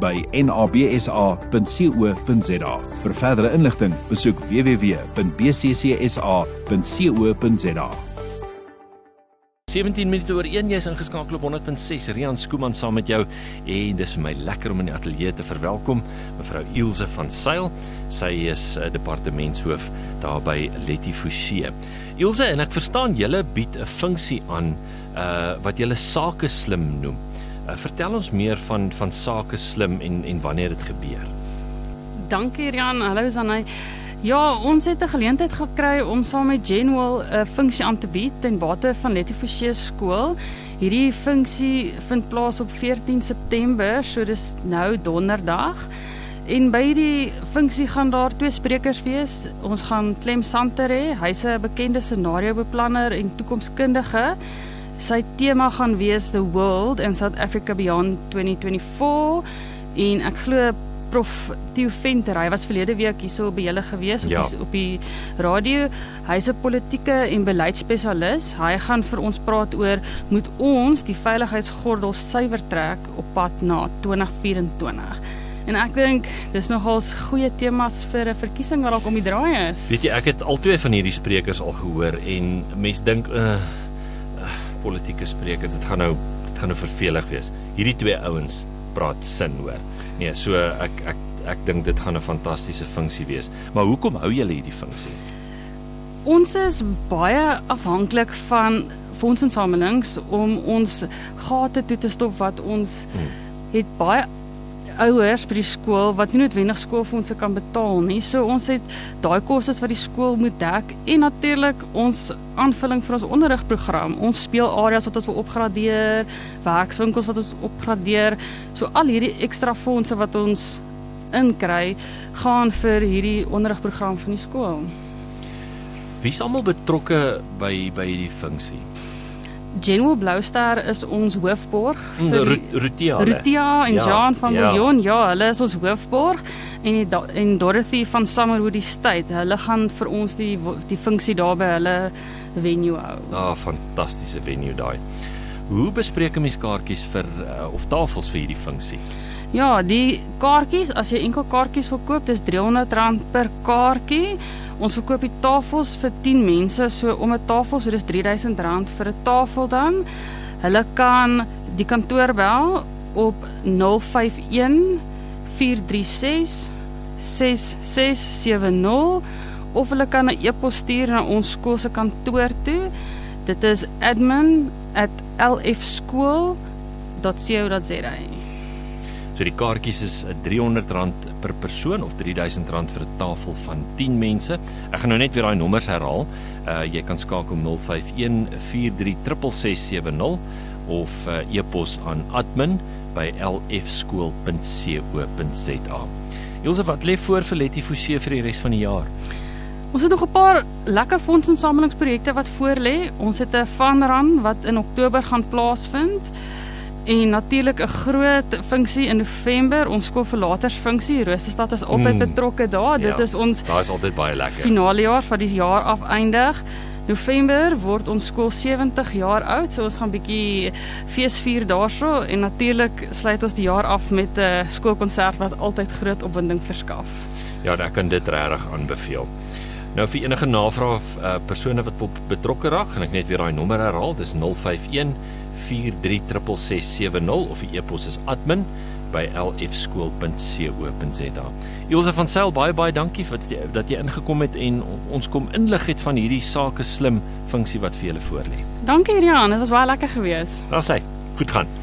by nabsa.co.za. Vir verdere inligting, besoek www.bccsa.co.za. 17 minute oor 1 jy's ingeskakel op 100.6 Rian Skooman saam met jou en dis vir my lekker om in die ateljee te verwelkom mevrou Ilse van Sail. Sy is uh, departementshoof daar by Letty Fouché. Ilse, en ek verstaan julle bied 'n funksie aan uh wat julle sake slim noem. Uh, vertel ons meer van van sake slim en en wanneer dit gebeur. Dankie Rian. Hallo Zanay. Ja, ons het 'n geleentheid gekry om saam met Genwell 'n funksie aan te bied ten bate van Letty Fouché skool. Hierdie funksie vind plaas op 14 September, so dis nou donderdag. En by hierdie funksie gaan daar twee sprekers wees. Ons gaan Clem Santer hê. Hy's 'n bekende scenario beplanner en toekomskundige. Sy tema gaan wees The World in South Africa Beyond 2024 en ek glo Prof Theo Venter, hy was verlede week hierso by julle gewees op, Ja. die, op die radio. Hy's 'n politieke en beleidsspesialis. Hy gaan vir ons praat oor moet ons die veiligheidsgordel suiwer trek op pad na 2024. En ek dink dis nogals goeie temas vir 'n verkiesing wat dalk om die draai is. Weet jy, ek het al twee van hierdie sprekers al gehoor en mense dink uh, uh politieke sprekers, dit gaan nou dit gaan nou vervelig wees. Hierdie twee ouens praat sin hoor. Nee, so ek ek ek dink dit gaan 'n fantastiese funksie wees. Maar hoekom hou julle hierdie funksie? Ons is baie afhanklik van fondsinsamelings om ons gate toe te stop wat ons Hmm. het baie ouers by die skool wat nie noodwendig skoolfondse kan betaal nie. So ons het daai kostes wat die skool moet dek en natuurlik ons aanvulling vir ons onderrigprogram. Ons speelareas wat ons wil opgradeer, werkswinkels wat ons opgradeer. So al hierdie ekstra fondse wat ons inkry gaan vir hierdie onderrigprogram van die skool. Wie's almal betrokke by by hierdie funksie? General Blouster is ons hoofborg Mm, vir die- Ru- Rutia. Rutia en Ja, Jean van ja. Miljoen, ja, hulle is ons hoofborg en die, en Dorothy van Summerwood Estate. Hulle gaan vir ons die die funksie daar by hulle venue hou. Ah, fantastiese venue daai. Hoe bespreek 'n mens kaartjies vir uh, of tafels vir hierdie funksie? Ja, die kaartjies, as jy enkel kaartjies wil koop, dis R300 per kaartjie. Ons verkoop die tafels vir 10 mense, so om 'n tafel, so dis R3000 vir 'n tafel dan. Hulle kan die kantoor bel op 051 436 6670 of hulle kan 'n e-pos stuur na ons skool se kantoor toe. Dit is admin@lfskool.co.za. So die kaartjies is uh, R300 per persoon of R3000 vir 'n tafel van 10 mense. Ek gaan nou net weer daai nommers herhaal. Uh jy kan skakel 051 436670 of uh, e-pos aan admin by lfskool.co.za. Elsje wat lê voor vir Letty Fouché vir die res van die jaar? Ons het nog 'n paar lekker fondsinsamelingsprojekte wat voorlê. Ons het 'n funrun wat in Oktober gaan plaasvind en natuurlik 'n groot funksie in November, ons skoolverlatersfunksie. Rosestad is altyd Mm. betrokke daar. Dit Ja, is ons Daai is altyd baie lekker. finale jaar wat die jaar afeindig. November word ons skool 70 jaar oud, so ons gaan bietjie feesvier daarso en natuurlik sluit ons die jaar af met 'n skoolkonsert wat altyd groot opwinding verskaf. Ja, ek kan dit regtig aanbeveel. Nou vir enige navrae of uh, persone wat wil betrokke raak, gaan ek net weer daai nommer herhaal. Dis 051 4366670 of die e-pos is admin by lfskool.co.za. Elsje van Sail, baie baie dankie vir dat jy, dat jy ingekom het en ons kom inlig het van hierdie sake slim funksie wat vir julle voorlê. Dankie Rian, dit was baie lekker geweest. Daar's hy. Goed gaan.